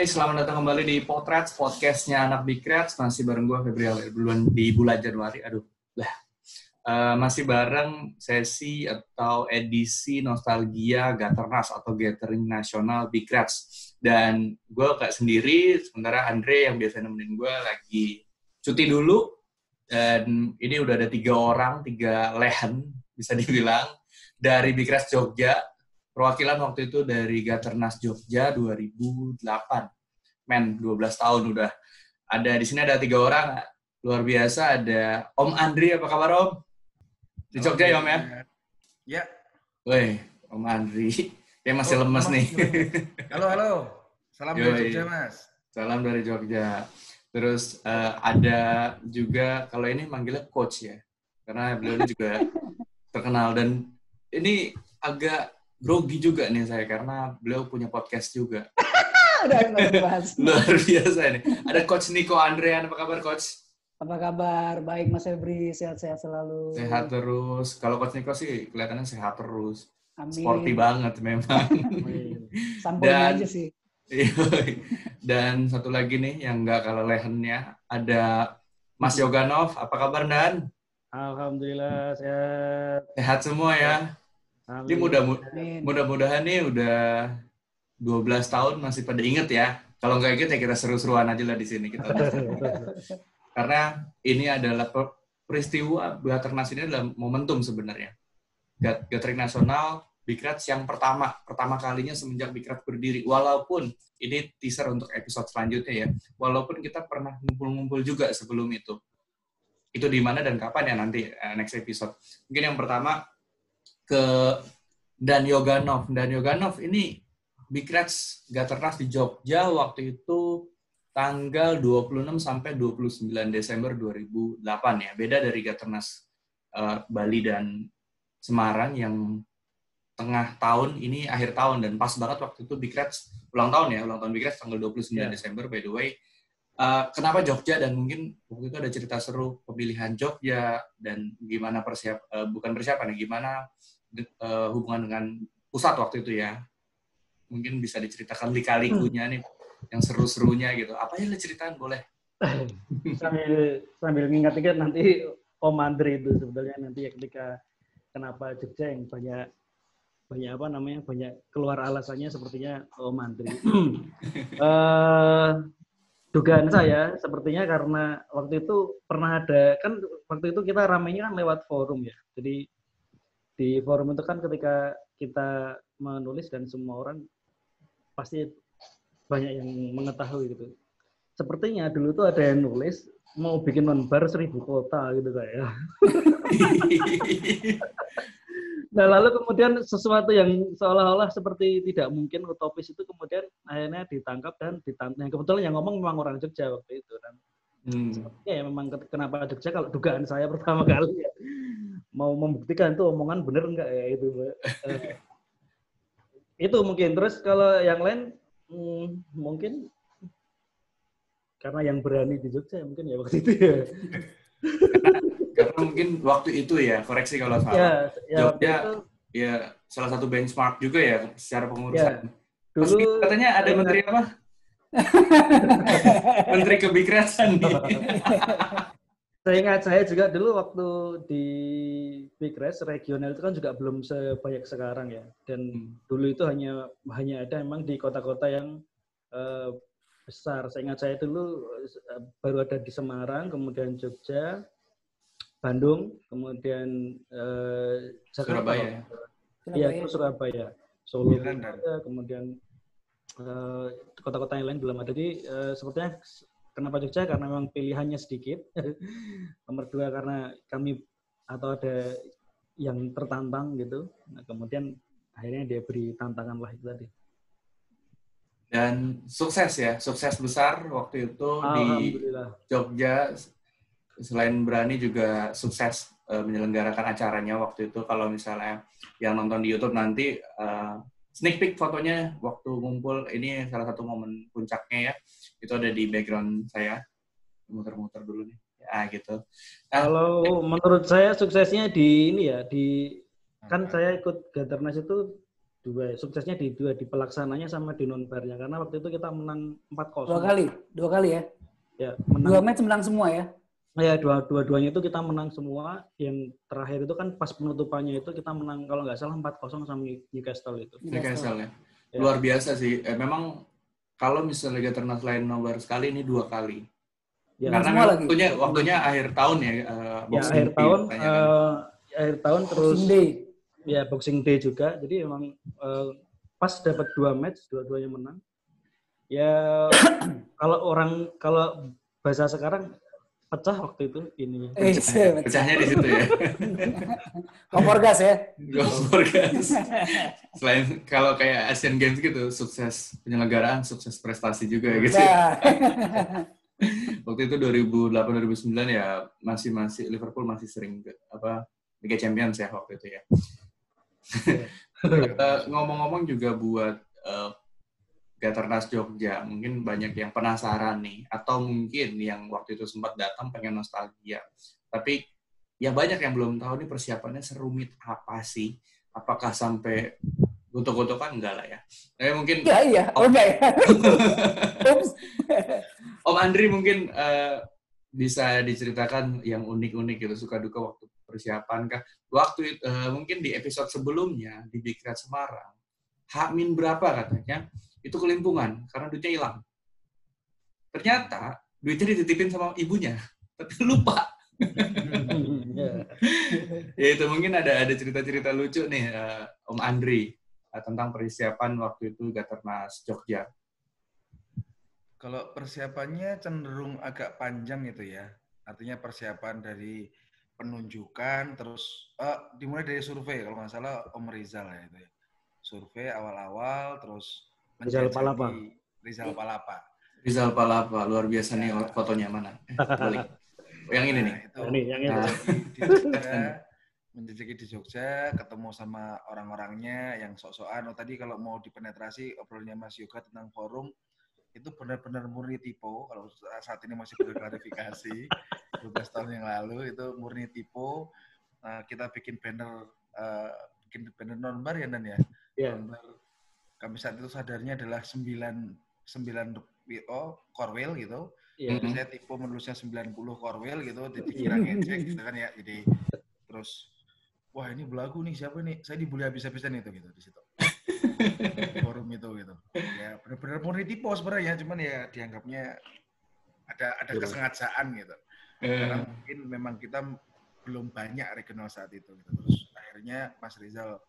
Oke, selamat datang kembali di Potrats, podcastnya anak Big Rats. Masih bareng gue, Febrial, bulan, di bulan Januari. Aduh, lah. Uh, masih bareng sesi atau edisi Nostalgia Gaternas atau Gathering Nasional Big Rats. Dan gue gak sendiri, sementara Andre yang biasa nemenin gue lagi cuti dulu. Dan ini udah ada tiga orang, tiga lehen, bisa dibilang, dari Big Rats Jogja perwakilan waktu itu dari Gaternas Jogja 2008. Men, 12 tahun udah. Ada di sini ada tiga orang luar biasa. Ada Om Andri, apa kabar Om? Di Jogja ya Om ya? Ya. Woi, Om Andri. Dia masih oh, lemes nih. Halo, halo. Salam Yoi. dari Jogja, Mas. Salam dari Jogja. Terus uh, ada juga, kalau ini manggilnya coach ya. Karena beliau juga terkenal. Dan ini agak grogi juga nih saya karena beliau punya podcast juga. Luar biasa nih. Ada Coach Niko Andrean, apa kabar Coach? Apa kabar? Baik Mas Febri, sehat-sehat selalu. Sehat terus. Kalau Coach Niko sih kelihatannya sehat terus. Amin. Sporty banget memang. Sampulnya aja sih. Dan satu lagi nih yang nggak kalah lehennya ada Mas Yoganov. Apa kabar Dan? Alhamdulillah sehat. Sehat semua ya. Ini mudah mudah-mudahan nih udah 12 tahun masih pada inget ya. Kalau nggak inget ya kita seru-seruan aja lah di sini kita. Karena ini adalah peristiwa Gaternas ini adalah momentum sebenarnya. Gathering nasional Bikrat yang pertama, pertama kalinya semenjak Bikrat berdiri. Walaupun ini teaser untuk episode selanjutnya ya. Walaupun kita pernah ngumpul-ngumpul juga sebelum itu. Itu di mana dan kapan ya nanti uh, next episode. Mungkin yang pertama ke Dan Yoganov. Dan Yoganov ini Big Reds Gaternas di Jogja waktu itu tanggal 26 sampai 29 Desember 2008 ya. Beda dari Gaternas uh, Bali dan Semarang yang tengah tahun ini akhir tahun dan pas banget waktu itu Big Reds ulang tahun ya, ulang tahun Big Reds tanggal 29 yeah. Desember by the way. Uh, kenapa Jogja dan mungkin waktu itu ada cerita seru pemilihan Jogja dan gimana persiap uh, bukan persiapan ya gimana uh, hubungan dengan pusat waktu itu ya. Mungkin bisa diceritakan lika-likunya nih yang seru-serunya gitu. Apa yang diceritain boleh? sambil sambil mengingat-ingat nanti Om Andri itu sebetulnya nanti ya ketika kenapa Jogja yang banyak banyak apa namanya banyak keluar alasannya sepertinya Om Andri. uh, dugaan saya sepertinya karena waktu itu pernah ada kan waktu itu kita ramainya kan lewat forum ya. Jadi di forum itu kan ketika kita menulis dan semua orang pasti banyak yang mengetahui gitu. Sepertinya dulu tuh ada yang nulis mau bikin nonbar seribu kota gitu kayak. nah lalu kemudian sesuatu yang seolah-olah seperti tidak mungkin utopis itu kemudian akhirnya ditangkap dan ditantang. Kebetulan yang ngomong memang orang Jogja waktu itu dan hmm. ya memang kenapa Jogja kalau dugaan saya pertama kali ya mau membuktikan itu omongan bener enggak ya itu uh, itu mungkin. Terus kalau yang lain hmm, mungkin karena yang berani di Jogja mungkin ya waktu itu ya. Karena, karena mungkin waktu itu ya koreksi kalau salah. Ya, ya, Jogja itu, ya salah satu benchmark juga ya secara pengurusan. Ya, dulu Meski katanya ada menteri apa? Menteri kebikrasan nih saya ingat saya juga dulu waktu di Big Race regional itu kan juga belum sebanyak sekarang ya. Dan hmm. dulu itu hanya hanya ada memang di kota-kota yang uh, besar. Saya ingat saya dulu uh, baru ada di Semarang, kemudian Jogja, Bandung, kemudian uh, Jakarta. Surabaya. Iya, itu Surabaya. Solo, kemudian kota-kota uh, yang lain belum ada. Jadi uh, sepertinya Kenapa Jogja? Karena memang pilihannya sedikit. Nomor dua karena kami atau ada yang tertantang gitu. Nah, kemudian akhirnya dia beri tantangan lah itu tadi. Dan sukses ya, sukses besar waktu itu di Jogja. Selain berani juga sukses uh, menyelenggarakan acaranya waktu itu. Kalau misalnya yang nonton di YouTube nanti uh, sneak peek fotonya waktu ngumpul ini salah satu momen puncaknya ya. Itu ada di background saya. Muter-muter dulu nih. Ya gitu. Nah, kalau menurut saya suksesnya di ini ya di kan saya ikut Gaternas itu dua suksesnya di dua di pelaksananya sama di non barnya karena waktu itu kita menang 4-0 Dua kali, dua kali ya. ya Dua menang match menang semua ya. Ya dua dua duanya itu kita menang semua yang terakhir itu kan pas penutupannya itu kita menang kalau nggak salah 4-0 sama Newcastle itu Newcastle ya. Ya. Luar biasa sih. Eh, memang kalau misalnya Liga Ternas lain nobar sekali ini dua kali. ya, Karena semua memang lagi. waktunya waktunya akhir tahun ya. eh, ya akhir Day tahun kan. eh, akhir tahun terus Boxing Day. ya Boxing Day juga jadi emang eh, pas dapat dua match dua-duanya menang ya kalau orang kalau bahasa sekarang pecah waktu itu ininya Eh, Pecah- Pecahnya di situ ya. kompor gas ya. Gopor guys. Selain kalau kayak Asian Games gitu, sukses penyelenggaraan, sukses prestasi juga gitu. Nah, Waktu itu 2008 2009 ya masih masih Liverpool masih sering ke, apa Liga Champions ya waktu itu ya. Eh, Ngomong-ngomong juga buat eh, Gaternas Jogja, mungkin banyak yang penasaran nih, atau mungkin yang waktu itu sempat datang pengen nostalgia. Tapi ya banyak yang belum tahu nih persiapannya serumit apa sih? Apakah sampai gontok-gontokan enggak lah ya? Tapi mungkin iya iya. Oh enggak ya. Oops. Om Andri mungkin eh, bisa diceritakan yang unik-unik gitu suka duka waktu persiapan kah? Waktu eh, mungkin di episode sebelumnya di Dikrat Semarang, Hamin berapa katanya itu kelimpungan karena duitnya hilang. Ternyata duitnya dititipin sama ibunya, tapi lupa. Ya. Ya itu mungkin ada ada cerita-cerita lucu nih eh, Om Andri eh, tentang persiapan waktu itu Gaternas Jogja. Kalau persiapannya cenderung agak panjang itu ya. Artinya persiapan dari penunjukan, terus eh, dimulai dari survei kalau nggak salah Om Rizal ya itu ya. Survei awal-awal, terus Rizal Palapa. Rizal Palapa. Rizal Palapa, luar biasa nih Ya. fotonya mana? Balik. Oh, yang ini nih. Nah, itu Ini yang ini. Nah. di Jogja, menjajaki di Jogja, ketemu sama orang-orangnya yang sok-sokan. Oh, tadi kalau mau dipenetrasi obrolnya Mas Yoga tentang forum, itu benar-benar murni tipe. Kalau saat ini masih perlu klarifikasi, 12 tahun yang lalu itu murni tipe. Nah, kita bikin banner, eh, bikin banner non-bar ya, Dan ya? Non-bar. Kami saat itu sadarnya adalah 9, 9 oh, korwil gitu. Ya. Mhm. Saya tipe menulisnya 90 korwil gitu, jadi dikira ngecek gitu kan ya. Jadi terus wah ini belagu nih siapa nih? Saya dibully habis-habisan itu gitu di situ. Forum itu gitu. Ya benar-benar murni tipe sebenarnya, cuman ya dianggapnya ada ada Betul. kesengajaan gitu. Eh, Karena mungkin memang kita belum banyak regional saat itu gitu. Terus akhirnya Mas Rizal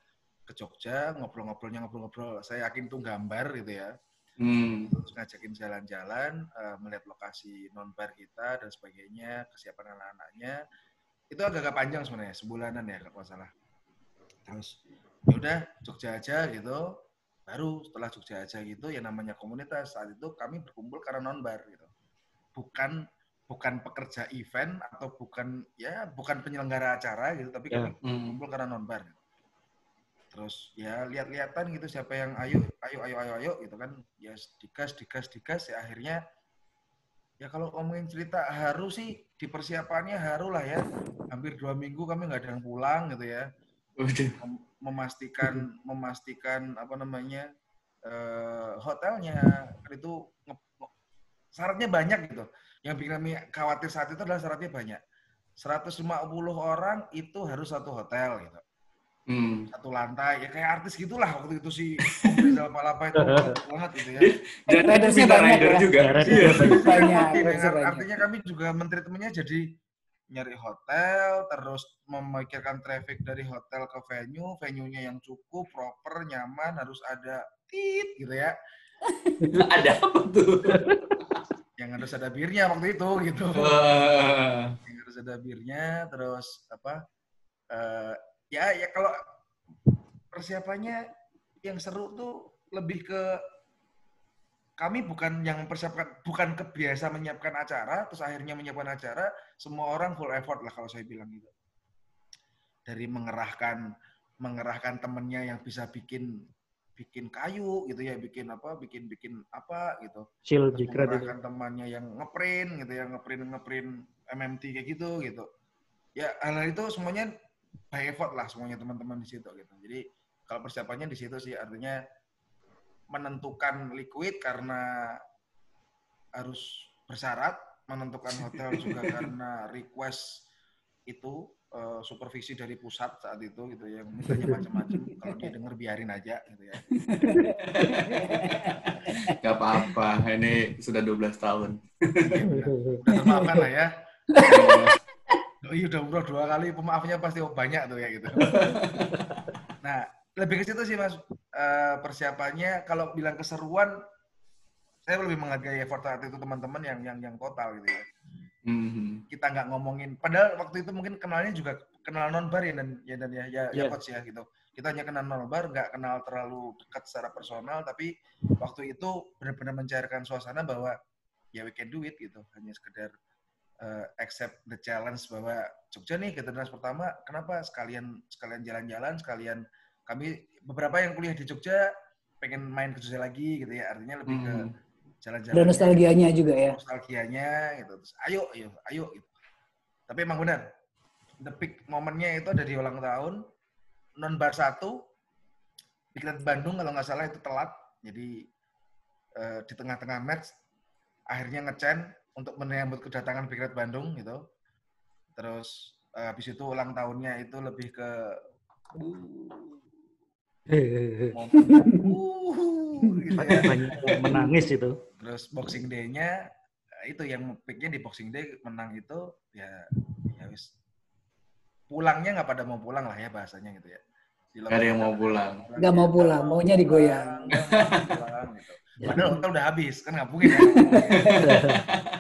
ke Jogja ngobrol-ngobrolnya ngobrol-ngobrol. Saya yakin itu gambar gitu ya hmm. terus ngajakin jalan-jalan, eh, melihat lokasi non-bar kita dan sebagainya, kesiapan anak-anaknya. Itu agak-agak panjang sebenarnya, sebulanan ya kalau salah. Terus ya udah Jogja aja gitu. Baru setelah Jogja aja gitu, ya namanya komunitas saat itu kami berkumpul karena non-bar gitu. Bukan bukan pekerja event atau bukan ya bukan penyelenggara acara gitu, tapi Ya. kami Hmm. kumpul karena non-bar. gitu. Terus ya lihat-lihatan gitu siapa yang ayo ayo ayo ayo ayo gitu kan. Ya digas digas digas ya akhirnya ya kalau ngomongin cerita haru sih di persiapannya haru lah ya. Hampir dua minggu kami nggak ada yang pulang gitu ya. Mem- memastikan memastikan apa namanya eh, hotelnya kan itu syaratnya banyak gitu. Yang bikin kami khawatir saat itu adalah syaratnya banyak. 150 orang itu harus satu hotel gitu Hmm. satu lantai ya kayak artis gitulah waktu itu si Om Rizal Palapa itu banget gitu ya. Dan bisa banyak rider ya. juga. Ya, Iya. Banyak. Iya, artinya kami juga menteri-temennya jadi nyari hotel, terus memikirkan traffic dari hotel ke venue, venue-nya yang cukup, proper, nyaman, harus ada tit gitu ya. Ada apa tuh? Yang harus ada birnya waktu itu gitu. Yang harus ada birnya, terus apa? eh, ya ya kalau persiapannya yang seru tuh lebih ke kami bukan yang mempersiapkan bukan kebiasa menyiapkan acara terus akhirnya menyiapkan acara semua orang full effort lah kalau saya bilang gitu. Dari mengerahkan mengerahkan temennya yang bisa bikin bikin kayu gitu ya bikin apa bikin bikin apa gitu. Terus itu. mengerahkan temannya yang ngeprint gitu ya ngeprint ngeprint MMT kayak gitu gitu. Ya hal, -hal itu semuanya by effort lah semuanya teman-teman di situ gitu. Jadi kalau persiapannya di situ sih artinya menentukan liquid karena harus bersyarat, menentukan hotel juga karena request itu uh, supervisi dari pusat saat itu gitu ya mintanya macam-macam. Kalau dia denger biarin aja gitu ya. Gak apa-apa, ini sudah 12 tahun. udah termaafkan lah ya iya udah umroh dua kali pemaafnya pasti banyak tuh ya gitu nah lebih ke situ sih mas uh, persiapannya kalau bilang keseruan saya lebih menghargai effort saat itu teman-teman yang yang yang total gitu ya Mm-hmm. Kita nggak ngomongin, padahal waktu itu mungkin kenalnya juga kenal non bar ya dan ya dan ya ya, yeah. ya coach ya gitu. Kita hanya kenal non bar, nggak kenal terlalu dekat secara personal, tapi waktu itu benar-benar mencairkan suasana bahwa ya we can do it gitu. Hanya sekedar uh, accept the challenge bahwa Jogja nih generasi pertama, kenapa sekalian sekalian jalan-jalan, sekalian kami beberapa yang kuliah di Jogja pengen main ke Jogja lagi gitu ya. Artinya lebih mm-hmm. ke jalan-jalan. Dan nostalgianya juga ya. Nostalgianya gitu. Terus, ayo, ayo, ayo gitu. Tapi emang benar. The peak momennya itu ada di ulang tahun. Non bar satu Pikiran Bandung kalau nggak salah itu telat. Jadi uh, di tengah-tengah match akhirnya ngecen untuk menyambut kedatangan Pikiran Bandung gitu. Terus uh, habis itu ulang tahunnya itu lebih ke uh, gitu ya. banyak menangis itu terus boxing day-nya itu yang picknya di boxing day menang itu ya ya wis pulangnya nggak pada mau pulang lah ya bahasanya gitu ya Gak ada yang mau pulang. Gak mau pulang, maunya digoyang. Pulang, gitu. Padahal kita udah habis, kan nggak mungkin ya.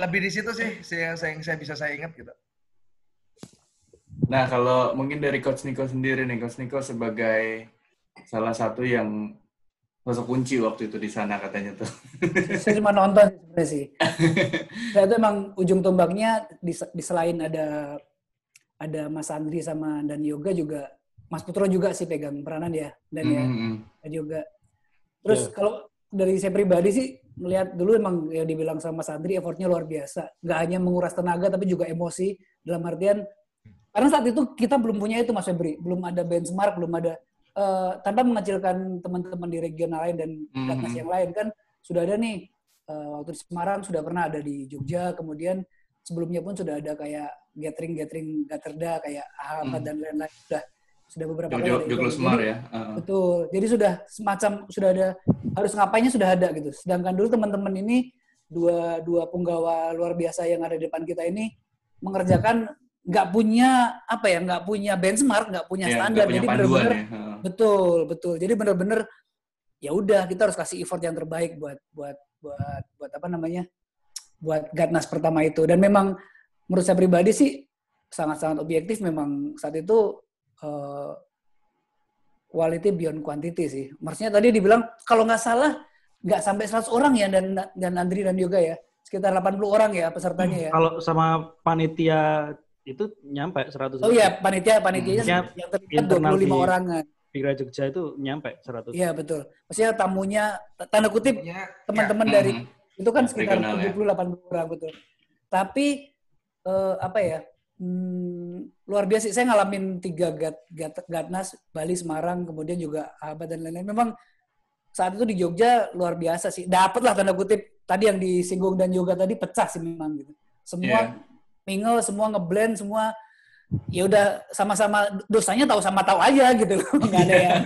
Lebih di situ sih yang saya, saya bisa saya ingat gitu. Nah, kalau mungkin dari Coach Niko sendiri nih, Coach Niko sebagai salah satu yang masuk kunci waktu itu di sana katanya tuh. Saya cuma nonton sebenarnya sih. Saya itu emang ujung tombaknya di, di selain ada ada Mas Andri sama dan Yoga juga Mas Putro juga sih pegang peranan ya dan ya mm -hmm. dan Yoga. Terus yeah. kalau dari saya pribadi sih melihat dulu emang ya dibilang sama Mas Andri effortnya luar biasa. Gak hanya menguras tenaga tapi juga emosi dalam artian karena saat itu kita belum punya itu Mas Febri, belum ada benchmark, belum ada uh, tanpa mengecilkan teman-teman di regional lain dan mm-hmm. yang lain kan sudah ada nih uh, waktu di Semarang sudah pernah ada di Jogja kemudian sebelumnya pun sudah ada kayak gathering gathering Gaterda kayak Ahmad mm. dan lain-lain sudah sudah beberapa kali. Jogja Semar ya? Uh. betul. Jadi sudah semacam sudah ada harus ngapainnya sudah ada gitu. Sedangkan dulu teman-teman ini dua dua punggawa luar biasa yang ada di depan kita ini mengerjakan nggak punya apa ya nggak punya benchmark nggak punya yeah, standar. punya jadi benar-benar ya. betul betul. Jadi benar-benar ya udah kita harus kasih effort yang terbaik buat buat buat buat apa namanya buat Gatnas pertama itu. Dan memang menurut saya pribadi sih sangat-sangat objektif. Memang saat itu uh, quality beyond quantity sih maksudnya tadi dibilang kalau nggak salah nggak sampai 100 orang ya dan dan Andri dan juga ya sekitar 80 orang ya pesertanya ya. Kalau sama panitia itu nyampe 100 Oh iya, panitia panitianya hmm. yang terlibat 25 orangan. Pira Jogja itu nyampe 100. Iya, betul. Maksudnya tamunya tanda kutip iya. teman-teman ya. dari hmm. itu kan sekitar 70 ya. 80 orang betul. Tapi eh, apa ya? Hmm, luar biasa. Saya ngalamin tiga gat, gat, Gatnas, Bali, Semarang, kemudian juga Abad dan lain-lain. Memang saat itu di Jogja luar biasa sih. Dapatlah tanda kutip tadi yang disinggung dan juga tadi pecah sih memang gitu. Semua yeah mingle semua ngeblend semua ya udah sama-sama dosanya tahu sama tahu aja gitu loh nggak ada yang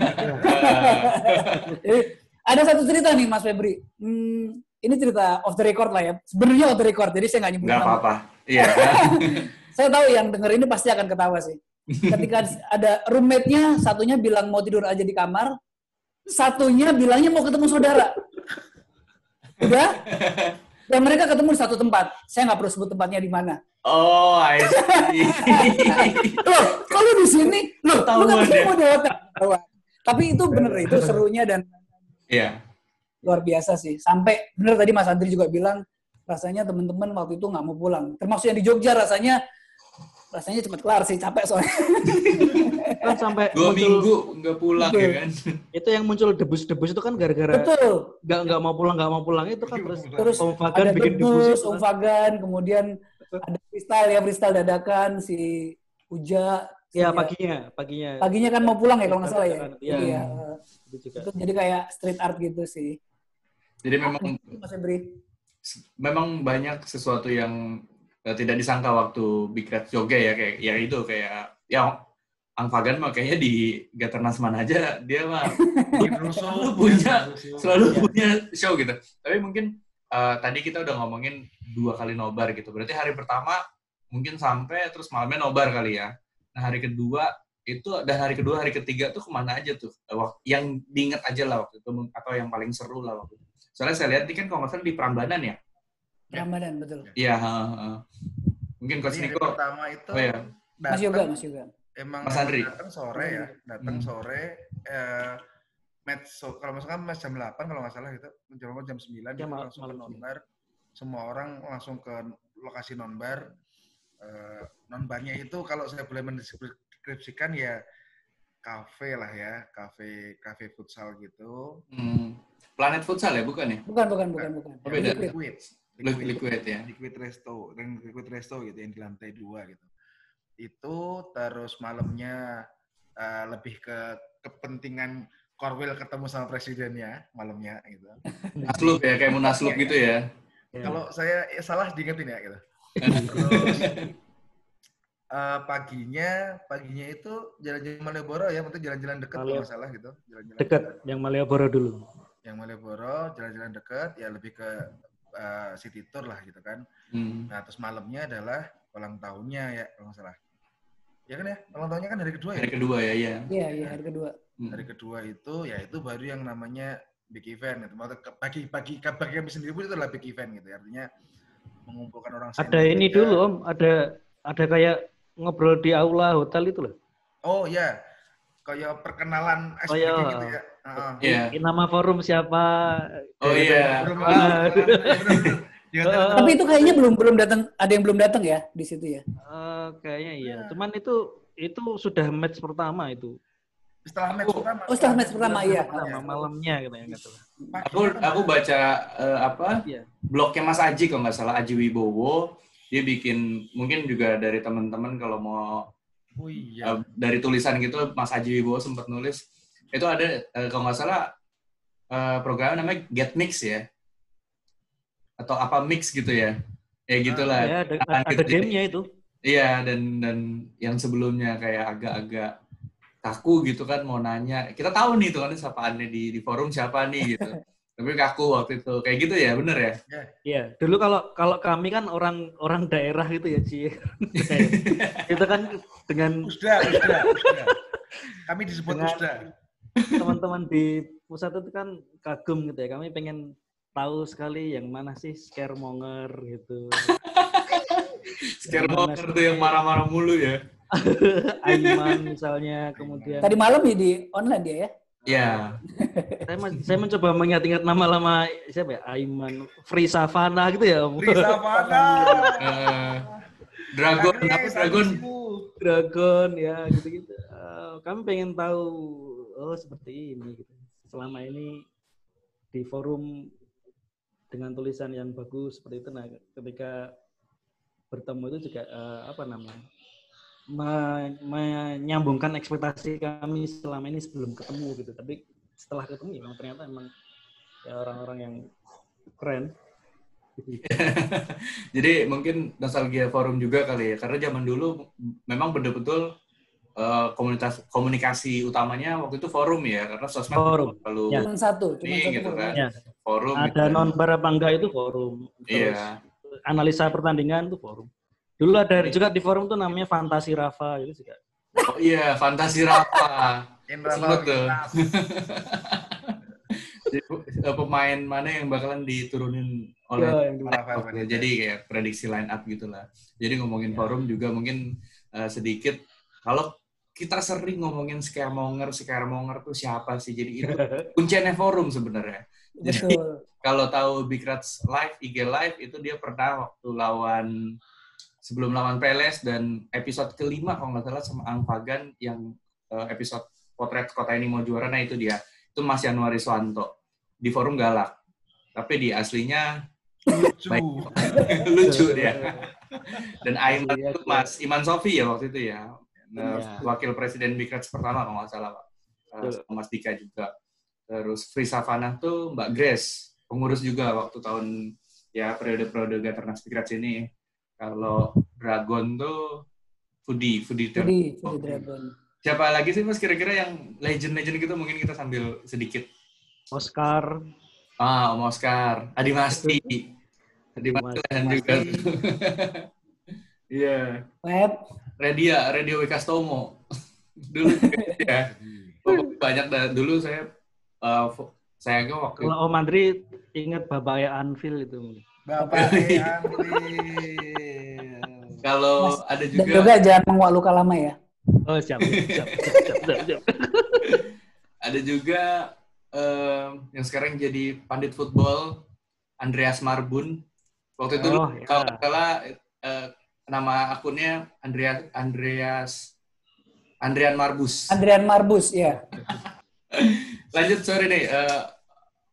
ada satu cerita nih Mas Febri hmm, ini cerita off the record lah ya sebenarnya off the record jadi saya nggak nyebut nggak apa-apa iya saya tahu yang denger ini pasti akan ketawa sih ketika ada roommate-nya satunya bilang mau tidur aja di kamar satunya bilangnya mau ketemu saudara udah dan mereka ketemu di satu tempat saya nggak perlu sebut tempatnya di mana Oh, I see. loh, kalau di sini, loh, tahu lu kan mau di hotel. Tapi itu bener, itu serunya dan yeah. luar biasa sih. Sampai bener tadi Mas Andri juga bilang, rasanya teman-teman waktu itu nggak mau pulang. Termasuk yang di Jogja rasanya rasanya cepat kelar sih capek soalnya kan sampai dua muncul, minggu nggak pulang betul. ya kan itu yang muncul debus-debus itu kan gara-gara betul nggak nggak mau pulang nggak mau pulang itu kan terus terus Om Fagan ada bikin debus, Om Fagan kemudian ada freestyle ya freestyle dadakan si Uja Iya. paginya, paginya. Paginya kan mau pulang ya kalau nggak salah ya. Iya. Iya. Itu juga. Itu jadi kayak street art gitu sih. Jadi memang Mas Febri. memang banyak sesuatu yang tidak disangka waktu Big Red Joget ya kayak ya itu kayak ya Ang Fagan mah kayaknya di Gaternas mana aja dia mah selalu punya selalu punya show gitu. Tapi mungkin eh, tadi kita udah ngomongin dua kali nobar gitu. Berarti hari pertama mungkin sampai terus malamnya nobar kali ya. Nah hari kedua itu dan hari kedua hari ketiga tuh ke mana aja tuh Eh, yang diinget aja lah waktu itu atau yang paling seru lah waktu itu. Soalnya saya lihat ini kan kalau nggak salah di Prambanan ya. Ramadan betul. Iya. heeh, heeh. Mungkin Coach Niko. pertama itu Oh ya. Mas datang- Yoga, Mas Yoga. emang Mas Andri. datang sore ya, datang Hmm. sore eh match so, kalau misalkan match jam 8 kalau nggak salah gitu, jam jam 9 Ya, gitu, mal- langsung ke malam. nonbar. Semua orang langsung ke lokasi nonbar. Eh nonbarnya itu kalau saya boleh mendeskripsikan ya kafe lah ya, kafe kafe futsal gitu. Hmm. Planet Futsal ya, bukan ya? Bukan, bukan, bukan, bukan. Oh, beda. Liquid. Liquid. Liquid, ya. Liquid Resto, dan Liquid Resto gitu yang di lantai dua gitu. Itu terus malamnya eh, lebih ke kepentingan Korwil ketemu sama presidennya malamnya gitu. Naslub ya, kayak munaslup gitu ya. Ya. Kalau saya eh, salah diingetin ya gitu. Terus eh, paginya paginya itu jalan-jalan Malioboro ya, maksudnya jalan-jalan dekat kalau salah gitu. Jalan-jalan Dekat yang Malioboro dulu. Yang Malioboro, jalan-jalan dekat ya lebih ke eh, city tour lah gitu kan. Hmm. Nah, terus malamnya adalah ulang tahunnya ya, kalau nggak salah. Ya kan ya, ulang tahunnya kan hari kedua ya. Hari kedua ya, iya. Iya, iya, hari kedua. Hmm. Hari kedua itu, ya itu baru yang namanya big event. Gitu. Maksudnya ke- bagi bagi bagi kami sendiri pun itu adalah big event gitu. Artinya mengumpulkan orang. Ada ini dulu Om, ada ada kayak ngobrol di aula hotel itu loh. Oh ya, kayak perkenalan Oh, SPG iya. gitu ya. Iya. Ini Nama forum siapa? Oh iya. Eh, hotel- Tapi itu kayaknya belum belum datang, ada yang belum datang ya di situ ya. Eh, kayaknya iya. Cuman itu itu sudah match pertama itu. setelah match pertama. Oh, setelah match pertama, iya. Pertama malamnya gitu ya salah. Aku aku baca eh, apa Iya. blognya Mas Aji kalau nggak salah Aji Wibowo dia bikin mungkin juga dari teman-teman kalau mau Oh iya. eh, dari tulisan gitu Mas Aji Wibowo sempat nulis itu ada eh, kalau nggak salah eh, programnya namanya Get Mix ya atau apa mix gitu ya ya gitulah Ya, ada, Nah, ada gitu. gamenya itu. Iya dan dan yang sebelumnya kayak agak-agak kaku gitu kan mau nanya kita tahu nih tuh kan sapaannya di di forum siapa nih gitu tapi kaku waktu itu kayak gitu ya bener ya Iya, dulu kalau kalau kami kan orang orang daerah gitu ya, Ci. itu kan dengan Usda, usda, usda. Kami disebut Dengan- usda. Teman-teman di pusat itu kan kagum gitu ya. Kami pengen tahu sekali yang mana sih scaremonger gitu. scaremonger tuh yang marah-marah mulu ya Aiman misalnya, kemudian Tadi malam ya di online dia ya. ya saya, men- saya mencoba mengingat-ingat nama-nama siapa ya? Aiman, Free Savana gitu ya. Om. Risa Fana. eh, dragon apa dragon. Dragon ya gitu-gitu. Eh, kami pengen tahu oh seperti ini gitu. Selama ini di forum dengan tulisan yang bagus seperti itu nah ketika bertemu itu juga eh, apa namanya? me- menyambungkan ekspektasi kami selama ini sebelum ketemu gitu. Tapi setelah ketemu ya memang ternyata emang ya orang-orang yang keren. jadi mungkin nostalgia forum juga kali ya karena zaman dulu memang betul-betul eh, komunitas komunikasi utamanya waktu itu forum ya karena sosmed Forum. lalu Ya. Cuma satu, cuma Ini satu. gitu forum. kan. Ya. forum Ada gitu. non apa enggak itu forum. Terus iya analisa pertandingan itu forum. Dulu ada juga di forum tuh namanya Fantasi Rafa itu juga. oh iya fantasi Rafa tuh. Jadi, eh, pemain mana yang bakalan diturunin oleh Ya, yang Benitez. jadi kayak prediksi line up gitulah. Jadi ngomongin Ya. forum juga mungkin eh, sedikit kalau kita sering ngomongin scaremonger, scaremonger tuh siapa sih? Jadi itu kuncinya forum sebenarnya. Jadi kalau tahu Big Rats Live, IG Live itu dia pernah waktu lawan sebelum lawan Peles dan episode kelima kalau nggak salah sama Ang Fagan yang eh, episode potret kota ini mau juara, nah itu dia. Itu Mas Januari Swanto di forum galak. Tapi di aslinya Lucu. lucu dia. Dan Aiman Iya, itu iya. Mas Iman Sofi ya waktu itu ya. Nah, Ya. wakil presiden Bikrats pertama kalau nggak salah Pak. Uh, Mas Dika juga. Terus Free Savana tuh Mbak Grace, pengurus juga waktu tahun ya periode-periode Gaternas Bikrats ini. Kalau Dragon tuh Fudi, Fudi Fudi, Fudi Dragon. Siapa lagi sih Mas kira-kira yang legend-legend gitu mungkin kita sambil sedikit. Oscar, Ah, Om Oscar, Adi Masti. Adi Masti juga. Iya. Web, Redia, Radio Wikastomo. dulu ya. Pokoknya banyak dah. Dulu saya uh, saya kan waktu kalau Om Andri ingat bapaknya Anvil itu. Bapak Andri. kalau ada dan juga juga jangan menguak luka lama ya. Oh siap, siap, siap, siap, siap. ada juga em, yang sekarang jadi pandit football Andreas Marbun. Waktu itu Oh, ya. kalau nggak salah eh, nama akunnya Andreas Andreas Andrian Marbus. Adrian Marbus, ya. Lanjut sorry nih, uh,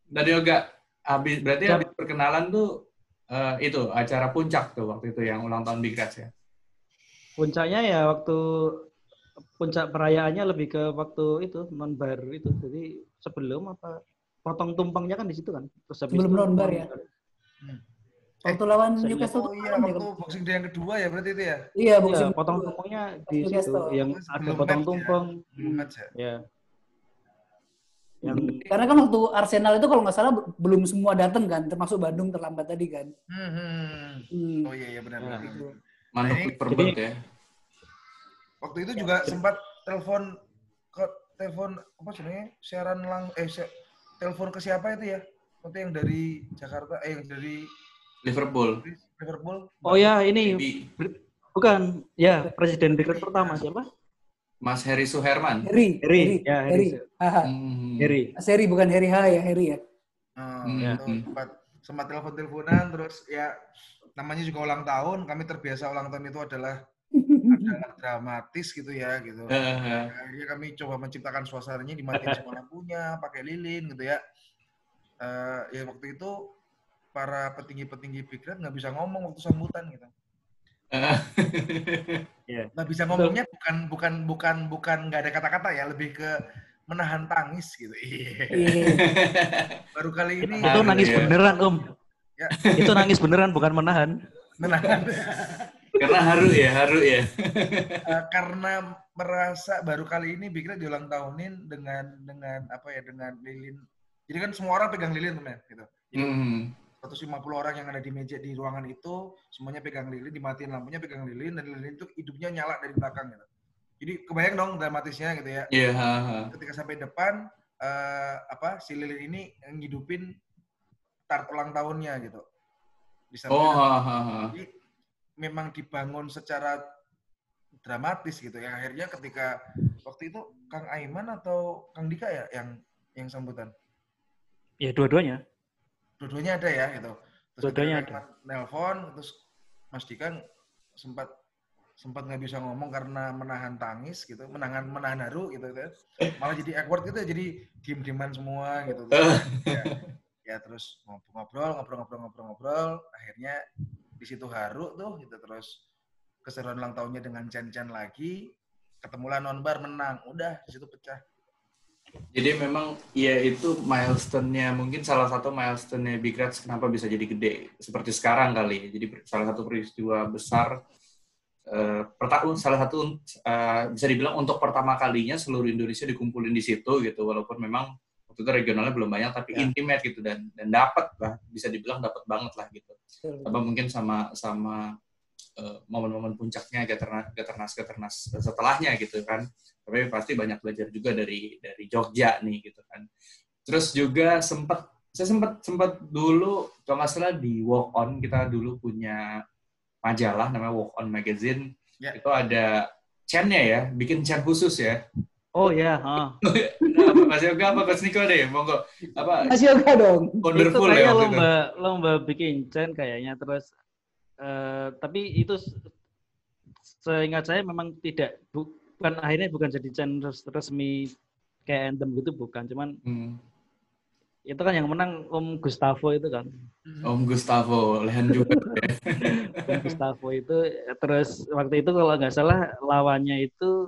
dari Yoga habis berarti habis perkenalan tuh eh, itu acara puncak tuh waktu itu yang ulang tahun Big Rats ya. Puncaknya ya waktu puncak perayaannya lebih ke waktu itu non bar itu. Jadi sebelum apa potong tumpengnya kan di situ kan. Terus habis Sebelum non-bar ya? Waktu lawan Saya Newcastle Oh tuh iya, ya? waktu boxing day yang kedua ya berarti itu ya? Iya, Iya, boxing. potong tumpengnya di situ Newcastle. yang ada potong ya? tumpeng. Belum ya? Ya. Yang Karena kan waktu Arsenal itu kalau nggak salah belum semua datang kan, termasuk Bandung terlambat tadi kan. Hmm, hmm. Hmm. Oh iya iya benar Ya. benar. Gitu. Mantap Ini- Liverpool jadi- ya. Waktu itu juga sempat telepon ke telepon apa sebenarnya siaran lang eh si- telepon ke siapa itu ya? Waktu yang dari Jakarta eh yang dari Liverpool. Liverpool. Oh ya ini Maybe bukan ya presiden Big Red pertama siapa? Mas Heri Suherman. Harry, Harry, ya, Harry. Harry. Haha. Hmm. Harry. Mas Harry bukan Harry H ya, Harry ya. Nah, Hmm, hmm. sempat sempat telepon teleponan terus ya namanya juga ulang tahun kami terbiasa ulang tahun itu adalah adalah dramatis gitu ya gitu. Eh, akhirnya kami coba menciptakan suasananya dimatiin semua lampunya pakai lilin gitu ya Eh, ya waktu itu para petinggi-petinggi Big Red nggak bisa ngomong waktu sambutan gitu nggak bisa ngomongnya bukan bukan bukan bukan nggak ada kata-kata ya lebih ke menahan tangis gitu iya Iya. baru kali ini Itu nangis ya. beneran Om. Ya. Itu nangis beneran bukan menahan. menahan Karena haru ya, haru ya. Eh, karena merasa baru kali ini Big Red diulang tahunin dengan dengan apa ya dengan lilin jadi kan semua orang pegang lilin teman gitu Jadi, Hmm. 150 orang yang ada di meja di ruangan itu semuanya pegang lilin, dimatiin lampunya pegang lilin dan lilin itu hidupnya nyala dari belakang gitu. Jadi kebayang dong dramatisnya gitu ya. Iya, ha, ha. Ketika sampai depan eh, apa si lilin ini ngidupin start ulang tahunnya gitu. Di samping Oh, ha, ha, ha. jadi memang dibangun secara dramatis gitu ya. Akhirnya ketika waktu itu Kang Aiman atau Kang Dika ya yang yang sambutan. Ya dua-duanya. Dua-duanya ada ya gitu. Terus Dua-duanya ketika nelpon terus Mas Dika sempat sempat nggak bisa ngomong karena menahan tangis gitu, menahan menahan haru gitu kan. Malah jadi awkward gitu jadi diem-dieman semua gitu. Terus, ya, ya terus ngobrol ngobrol ngobrol ngobrol ngobrol akhirnya di situ haru tuh gitu terus keseruan ulang tahunnya dengan Chan-Chan lagi ketemulah nonbar menang udah di situ pecah Jadi memang ya itu milestone-nya mungkin salah satu milestone-nya Big Reds kenapa bisa jadi gede seperti sekarang kali. ya. Jadi salah satu peristiwa besar eh pertama salah satu eh, bisa dibilang untuk pertama kalinya seluruh Indonesia dikumpulin di situ gitu walaupun memang waktu itu regionalnya belum banyak tapi Ya. intimate gitu dan dan dapat lah bisa dibilang dapat banget lah gitu. apa mungkin sama sama momen-momen puncaknya Gaternas Gaternas Gaternas setelahnya gitu kan tapi pasti banyak belajar juga dari dari Jogja nih gitu kan terus juga sempat saya sempat sempat dulu kalau nggak salah di Walk On kita dulu punya majalah namanya Walk On Magazine Ya. itu ada chain-nya ya bikin chain khusus ya Oh ya, ha. apa Mas Yoga apa Mas Niko deh monggo apa Mas Yoga dong. itu wonderful kayaknya ya waktu itu. lomba lomba bikin chain kayaknya terus eh, tapi itu se- seingat saya memang tidak bukan akhirnya bukan jadi chain res- resmi kayak anthem gitu bukan cuman Hmm. itu kan yang menang Om Gustavo itu kan. Om Gustavo, Lehan juga. Om Gustavo itu terus waktu itu kalau nggak salah lawannya itu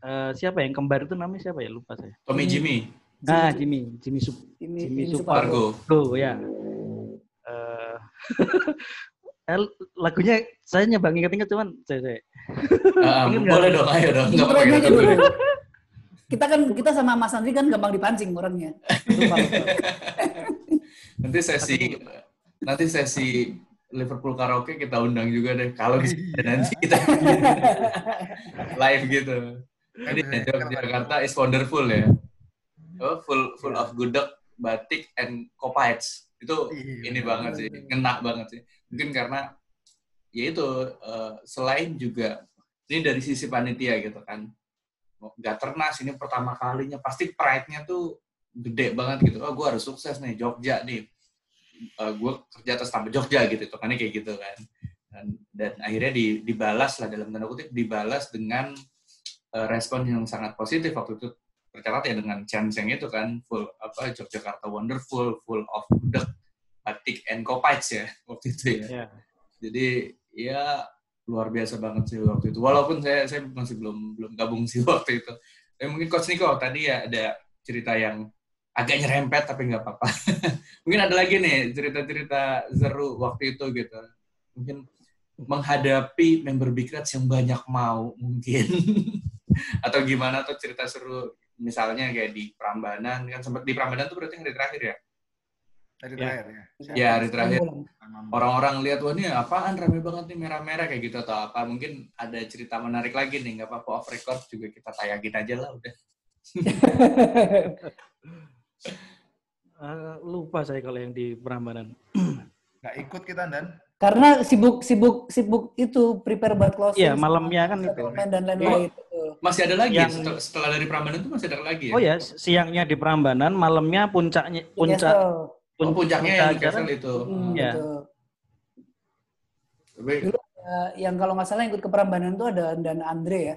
uh, siapa yang kembar itu namanya siapa ya lupa saya. Tommy Jimmy. Nah Jimmy, Jimmy Sup, Jimmy, Jimmy Jimmy Supargo. Supargo ya. Uh, lagunya saya nyoba inget-inget cuman saya, saya. Uh, boleh dong, ayo dong. Nggak apa-apa kita dulu. Kita kan kita sama Mas Andri kan gampang dipancing orangnya. nanti sesi nanti sesi Liverpool karaoke kita undang juga deh. Kalau bisa nanti kita live gitu. Jadi Jakarta is wonderful ya. Oh, full full of gudeg, batik, and kopites. Itu ini banget sih, ngena banget sih. Mungkin karena ya itu uh, selain juga ini dari sisi panitia gitu kan. Nggak ternas ini pertama kalinya. Pasti pride-nya tuh gede banget gitu. Oh gue harus sukses nih Jogja nih. Uh, eh, gue kerja atas nama Jogja gitu itu kan kayak gitu kan. Dan, dan akhirnya di, dibalas lah dalam tanda kutip dibalas dengan uh, respon yang sangat positif. Waktu itu tercatat ya dengan Chanseng itu kan full apa Yogyakarta wonderful full of gudeg batik and kopites ya waktu itu ya yeah. jadi ya luar biasa banget sih waktu itu. Walaupun saya saya masih belum belum gabung sih waktu itu. Tapi mungkin Coach Niko tadi ya ada cerita yang agak nyerempet tapi nggak apa-apa. mungkin ada lagi nih cerita-cerita seru waktu itu gitu. Mungkin menghadapi member Big Reds yang banyak mau mungkin atau gimana tuh cerita seru misalnya kayak di Prambanan kan sempat di Prambanan tuh berarti hari terakhir ya Hari ya. terakhir ya. Ya, hari terakhir. Orang-orang lihat wah ini apaan rame banget nih merah-merah kayak gitu atau apa. Mungkin ada cerita menarik lagi nih, nggak apa-apa off record juga kita tayangin aja lah udah. uh, lupa saya kalau yang di Prambanan. Nggak ikut kita dan karena sibuk sibuk sibuk itu prepare buat closing. Iya, malamnya kan itu. Dan lain-lain. Oh, masih ada lagi yang, setelah, setelah dari Prambanan itu masih ada lagi ya? Oh ya, siangnya di Prambanan, malamnya puncaknya puncak Pun, oh, puncaknya yang Newcastle itu. Hmm, ya. Tapi, Dulu uh, yang kalau nggak salah ikut ke Prambanan itu ada dan Andre ya.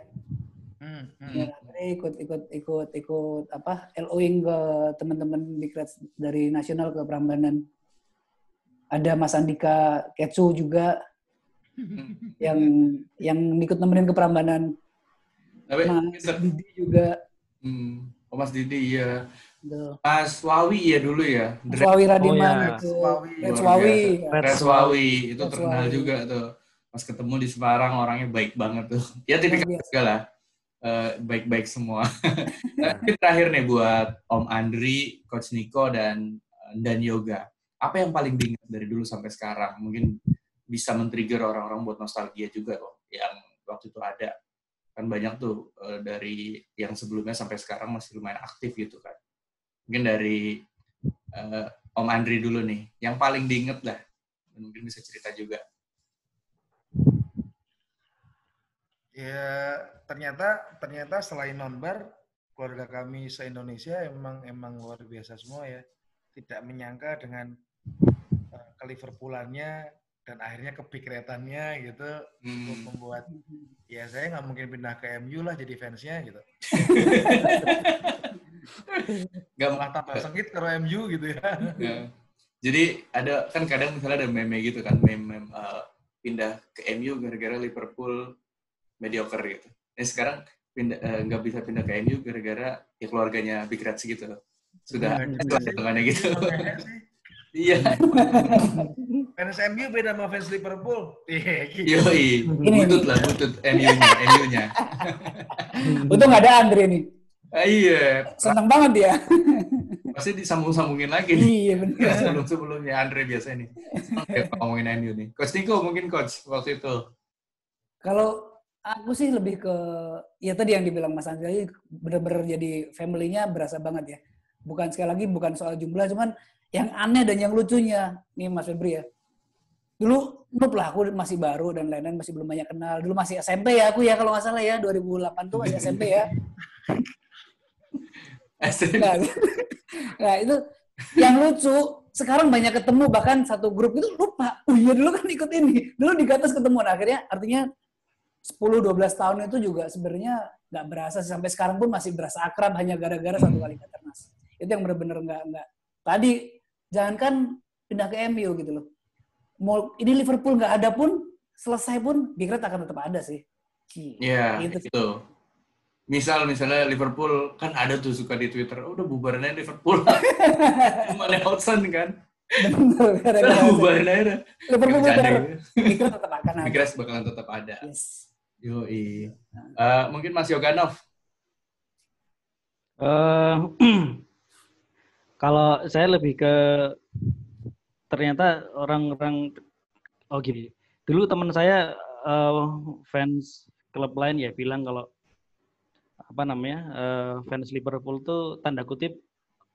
Hmm, hmm. Ya, Andre ikut ikut ikut ikut apa LOing ke teman-teman di dari nasional ke Prambanan. Ada Mas Andika Ketsu juga yang yang ikut nemenin ke Prambanan. Tapi, Mas Didi juga. Hmm. Oh, Mas Didi iya. Mas Wawi ya dulu ya. Mas Wawi Radiman oh, ya. itu. Wawi. Red Wawi itu terkenal juga tuh. Pas ketemu di Semarang orangnya baik banget tuh. Ya tipikal juga lah. Uh, baik-baik semua. Tapi terakhir nih buat Om Andri, Coach Niko dan dan Yoga. Apa yang paling diingat dari dulu sampai sekarang? Mungkin bisa men-trigger orang-orang buat nostalgia juga kok yang waktu itu ada kan banyak tuh uh, dari yang sebelumnya sampai sekarang masih lumayan aktif gitu kan mungkin dari uh, Om Andri dulu nih, yang paling diinget lah, mungkin bisa cerita juga. Ya ternyata ternyata selain nonbar keluarga kami se Indonesia emang emang luar biasa semua ya. Tidak menyangka dengan uh, ke Liverpoolannya dan akhirnya kepikretannya gitu hmm. untuk membuat ya saya nggak mungkin pindah ke MU lah jadi fansnya gitu. Gak malah tambah sengit kalau MU gitu ya. ya. Jadi ada kan kadang misalnya ada meme gitu kan, meme, meme uh, pindah ke MU gara-gara Liverpool mediocre gitu. Nah sekarang pindah uh, nggak bisa pindah ke MU gara-gara ya keluarganya Big Reds gitu. Sudah hitungannya iya, gitu. Iya. Fans MU beda sama fans Liverpool. Iya, gitu. Yoi, butut lah, butut MU-nya, MU-nya. Untung nggak ada Andre nih. Ah, iya. Senang banget dia. Pasti disambung-sambungin lagi nih. Iya benar. Sebelum-sebelumnya Andre biasa nih. ngomongin MU nih. Coach Niko mungkin coach waktu itu. Kalau aku sih lebih ke ya tadi yang dibilang Mas Andri bener-bener jadi family-nya berasa banget ya. Bukan sekali lagi bukan soal jumlah cuman yang aneh dan yang lucunya nih Mas Febri ya. Dulu noob lah aku masih baru dan lain-lain masih belum banyak kenal. Dulu masih SMP ya aku ya kalau nggak salah ya 2008 tuh masih SMP ya. Nah, nah itu yang lucu sekarang banyak ketemu bahkan satu grup itu lupa oh iya dulu kan ikut ini dulu di atas ketemu nah, akhirnya artinya 10-12 tahun itu juga sebenarnya nggak berasa sampai sekarang pun masih berasa akrab hanya gara-gara satu kali Katernas itu yang benar-benar nggak nggak tadi jangankan pindah ke MU gitu loh. Mau ini Liverpool nggak ada pun selesai pun Big Red akan tetap ada sih. Iya, gitu. itu. Misal misalnya Liverpool kan ada tuh suka di Twitter, oh, udah bubarin aja Liverpool. Cuma Nelson kan. Benar, bubarin aja. Liverpool bubar. Big Red tetap akan ada. Red bakalan tetap ada. Yes. Yoi. Uh, mungkin Mas Yoganov. Uh, kalau saya lebih ke ternyata orang-orang oh gini dulu teman saya uh, fans klub lain ya bilang kalau apa namanya uh, fans Liverpool tuh tanda kutip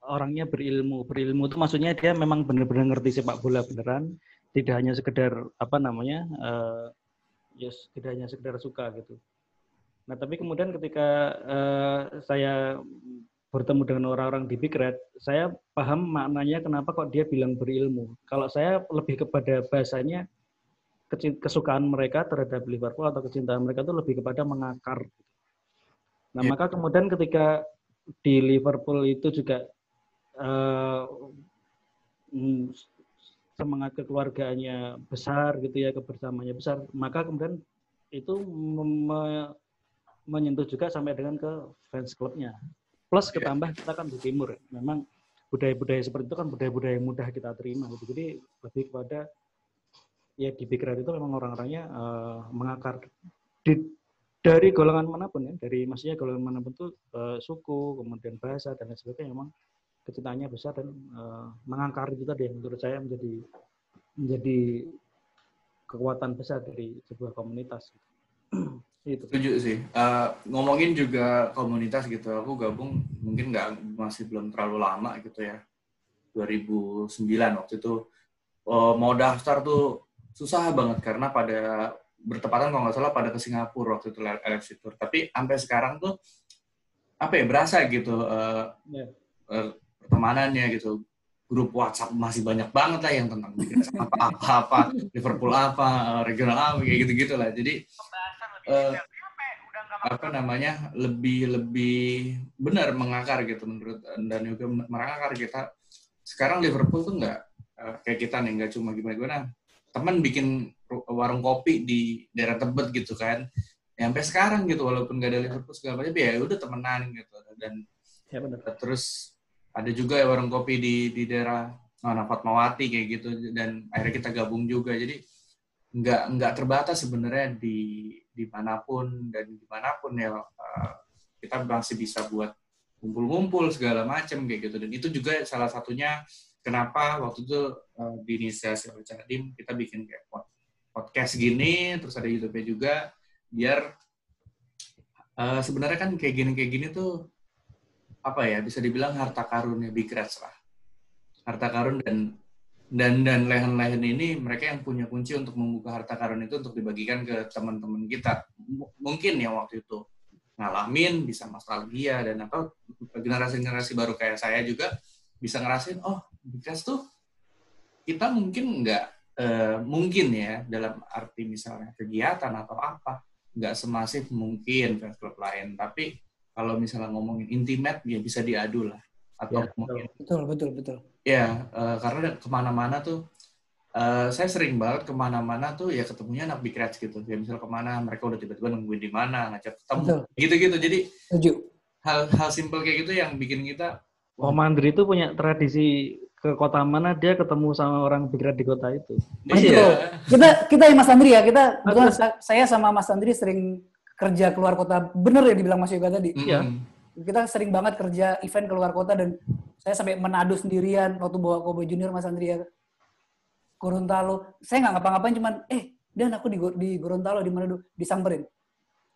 orangnya berilmu berilmu itu maksudnya dia memang benar-benar ngerti sepak bola beneran tidak hanya sekedar apa namanya uh, yes tidak hanya sekedar suka gitu nah tapi kemudian ketika uh, saya bertemu dengan orang-orang di Big Red, saya paham maknanya kenapa kok dia bilang berilmu. Kalau saya lebih kepada bahasanya kesukaan mereka terhadap Liverpool atau kecintaan mereka itu lebih kepada mengakar. Nah, yeah. maka kemudian ketika di Liverpool itu juga uh, semangat kekeluarganya besar gitu ya, kebersamaannya besar, maka kemudian itu me menyentuh juga sampai dengan ke fans klubnya. Plus iya. ketambah kita kan di timur, memang budaya-budaya seperti itu kan budaya-budaya yang mudah kita terima gitu. Jadi lebih kepada ya di Big itu memang orang-orangnya uh, mengakar di, dari golongan mana pun ya, dari maksudnya golongan mana pun tuh uh, suku, kemudian bahasa dan lain sebagainya memang kecintaannya besar dan uh, mengangkar itu tadi menurut saya menjadi menjadi kekuatan besar dari sebuah komunitas. Itu. Setuju sih. Uh, ngomongin juga komunitas gitu, aku gabung mungkin nggak masih belum terlalu lama gitu ya. 2009 waktu itu uh, mau daftar tuh susah banget karena pada bertepatan kalau nggak salah pada ke Singapura waktu itu LFC Tour. Tapi sampai sekarang tuh apa ya berasa gitu uh, yeah. uh, pertemanannya gitu. Grup WhatsApp masih banyak banget lah yang tentang apa-apa, Liverpool apa, regional apa, kayak gitu-gitu lah. Jadi uh, apa namanya lebih lebih benar mengakar gitu menurut dan juga mengakar kita sekarang Liverpool tuh nggak uh, kayak kita nih nggak cuma gimana gimana teman bikin warung kopi di daerah Tebet gitu kan. Ya, sampai sekarang gitu walaupun nggak ada Liverpool segala macam ya udah temenan gitu. Dan ya benar. terus ada juga ya warung kopi di di daerah Mana Fatmawati kayak gitu. Dan akhirnya kita gabung juga. Jadi nggak nggak terbatas sebenarnya di di mana pun dan di mana pun ya uh, kita masih bisa buat ngumpul-ngumpul segala macam kayak gitu. Dan itu juga salah satunya kenapa waktu itu uh, di inisiasi oleh Cadim kita bikin kayak podcast gini terus ada YouTube juga biar uh, sebenarnya kan kayak gini kayak gini tuh apa ya bisa dibilang harta karunnya Big Reds lah. Harta karun dan dan dan lehen-lehen ini mereka yang punya kunci untuk membuka harta karun itu untuk dibagikan ke teman-teman kita. M mungkin ya waktu itu ngalamin bisa nostalgia dan atau generasi-generasi baru kayak saya juga bisa ngerasain oh Bikas tuh kita mungkin nggak uh, mungkin ya dalam arti misalnya kegiatan atau apa nggak semasif mungkin fans klub lain. Tapi kalau misalnya ngomongin intimate ya bisa diadu lah. Atau ya, mungkin betul. Betul betul ya uh, karena ke mana-mana tuh uh, saya sering banget ke mana-mana tuh ya ketemunya anak big rats gitu. Ya misal ke mana mereka udah tiba-tiba nungguin di mana ngajak ketemu. Gitu-gitu. Jadi hal hal simpel kayak gitu yang bikin kita Oh Mandri itu punya tradisi ke kota mana dia ketemu sama orang big rat di kota itu. Mas iya. Kita kita ya Mas Andri ya kita betul saya sama Mas Andri sering kerja keluar kota bener ya dibilang Mas Yoga tadi. Iya. Mm -hmm kita sering banget kerja event keluar kota dan saya sampai menado sendirian waktu bawa Kobe Junior Mas Andria Gorontalo. Saya nggak ngapa-ngapain cuman eh dan aku di, di Gorontalo di Manado disamperin.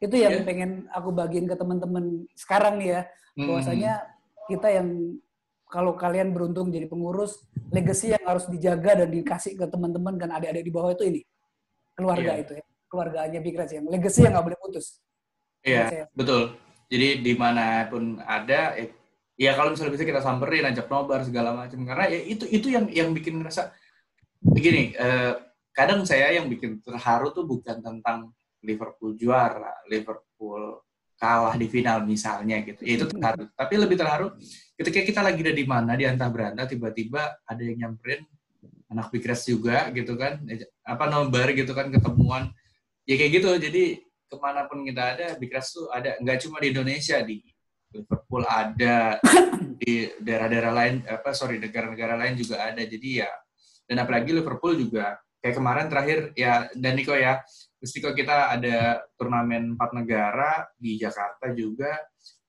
Itu yang yeah. pengen aku bagiin ke teman-teman sekarang nih ya. Hmm. Bahwasanya kita yang kalau kalian beruntung jadi pengurus, legacy yang harus dijaga dan dikasih ke teman-teman kan adik-adik di bawah itu ini. Keluarga yeah. itu ya. Keluarganya Big Reds yang legacy yang nggak boleh putus. Iya, yeah, betul jadi di mana pun ada, eh, ya kalau misalnya bisa kita samperin, ajak nobar segala macam. Karena ya itu itu yang yang bikin ngerasa begini. Eh, kadang saya yang bikin terharu tuh bukan tentang Liverpool juara, Liverpool kalah di final misalnya gitu. Ya, itu terharu. Tapi lebih terharu ketika kita lagi ada di mana di antah berantah tiba-tiba ada yang nyamperin anak Bikres juga gitu kan apa nomor gitu kan ketemuan. Ya kayak gitu jadi ke mana pun kita ada Bikres tuh ada. Nggak cuma di Indonesia di Liverpool ada di daerah-daerah lain apa sorry negara-negara lain juga ada. Jadi ya dan apalagi Liverpool juga. Kayak kemarin terakhir ya dan Niko ya Niko kita ada turnamen empat negara di Jakarta juga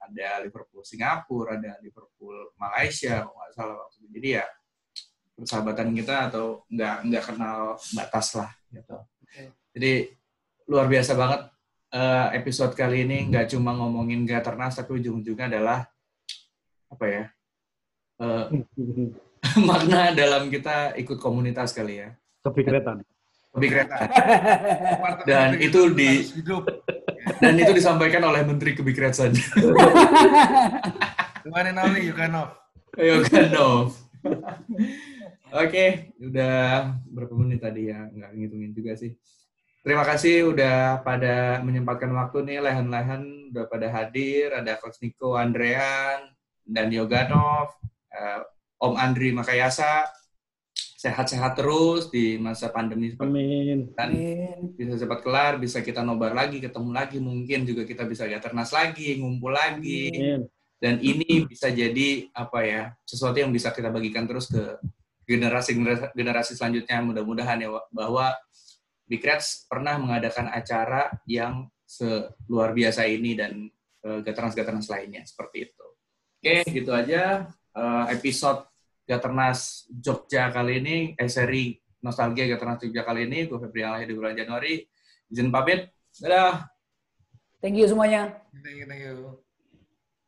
ada Liverpool Singapura ada Liverpool Malaysia nggak salah waktu itu. Jadi ya persahabatan kita atau nggak nggak kenal batas lah gitu. Jadi luar biasa banget uh, episode kali ini. Nggak cuma ngomongin Gaternas tapi ujung-ujungnya adalah apa ya uh, makna dalam kita ikut komunitas kali ya kebikretan kebikretan dan itu di dan itu disampaikan oleh Menteri Kebikretan and only Yukanov Yukanov Oke, udah berapa menit tadi ya? Nggak ngitungin juga sih. Terima kasih udah pada menyempatkan waktu nih, lehan-lehan udah pada hadir. Ada Coach Niko, Andrean, dan Yoganov, uh, Om Andri Makayasa. Sehat-sehat terus di masa pandemi. Amin. Dan bisa cepat kelar, bisa kita nobar lagi, ketemu lagi. Mungkin juga kita bisa gaternas lagi, ngumpul lagi. Amin. Dan ini bisa jadi apa ya sesuatu yang bisa kita bagikan terus ke generasi generasi selanjutnya mudah-mudahan ya bahwa Big Reds pernah mengadakan acara yang seluar biasa ini dan uh, gaternas-gaternas lainnya seperti itu. Oke, gitu aja uh, episode Gaternas Jogja kali ini, eh seri Nostalgia Gaternas Jogja kali ini, gue Febri Alahi di bulan Januari. Izin pamit, dadah! Thank you semuanya. Thank you, thank you.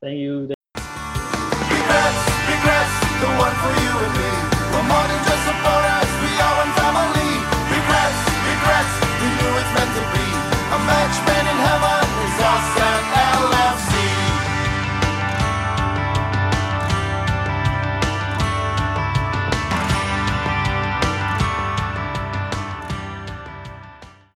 Thank you. Thank you. Regrets, you.